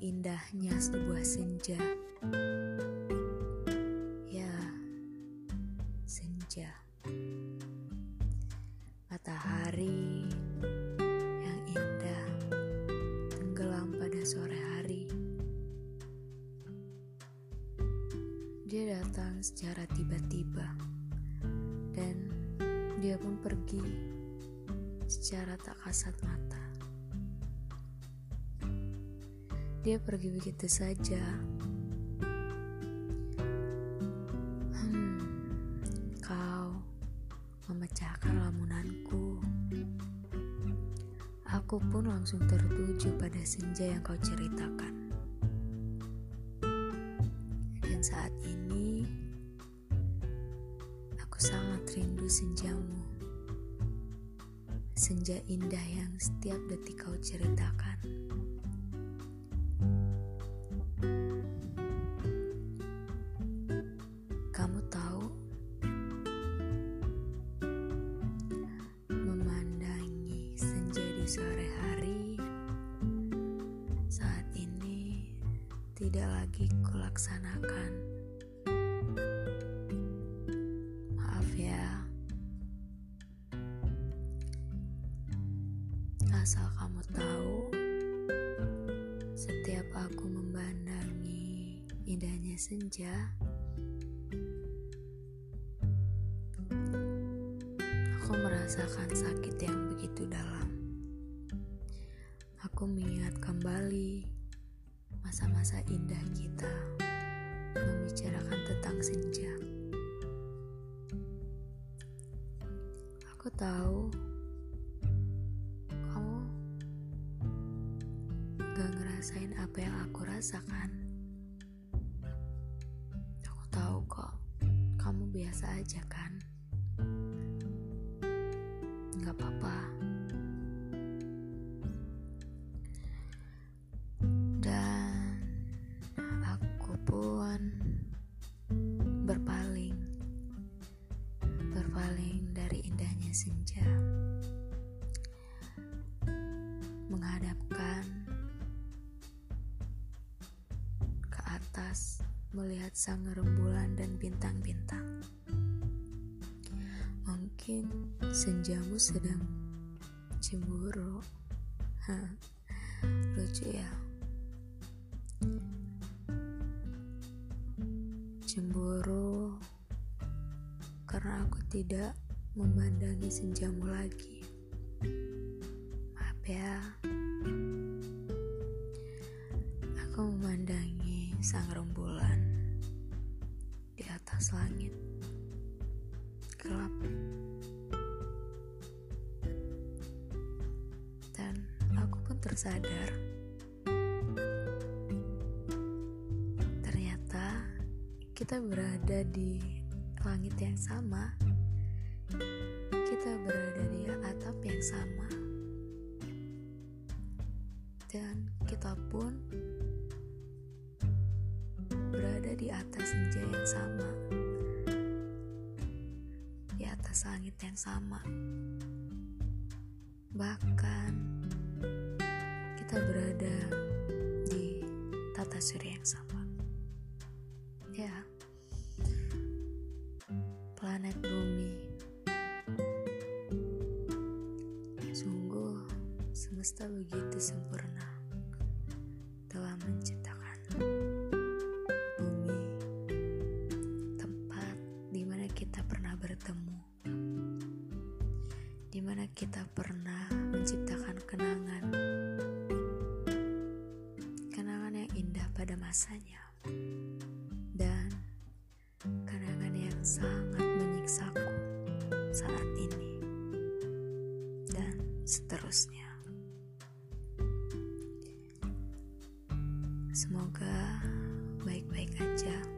indahnya sebuah senja. Ya, senja. Matahari yang indah tenggelam pada sore hari. Dia datang secara tiba-tiba dan dia pun pergi secara tak kasat mata. Dia pergi begitu saja. Hmm, kau memecahkan lamunanku. Aku pun langsung tertuju pada senja yang kau ceritakan. Dan saat ini, aku sangat rindu senjamu. Senja indah yang setiap detik kau ceritakan. Sore hari saat ini tidak lagi kulaksanakan. Maaf ya, asal kamu tahu, setiap aku memandangi indahnya senja. Aku merasakan sakit yang begitu dalam. Aku mengingat kembali masa-masa indah kita membicarakan tentang senja. Aku tahu kamu gak ngerasain apa yang aku rasakan. Aku tahu kok, kamu biasa aja kan? Melihat sang rembulan dan bintang-bintang. Mungkin senjamu sedang cemburu. Lucu ya. Cemburu karena aku tidak memandangi senjamu lagi. Maaf ya. Aku memandangi sang rembulan langit. Gelap. Dan aku pun tersadar. Ternyata kita berada di langit yang sama. Kita berada di atap yang sama. Dan kita pun di atas senja yang sama di atas langit yang sama. Bahkan kita berada di tata surya yang sama. Ya, planet bumi. Sungguh semesta begitu sempurna telah menciptakan kita pernah menciptakan kenangan, kenangan yang indah pada masanya, dan kenangan yang sangat menyiksaku saat ini, dan seterusnya. Semoga baik-baik aja.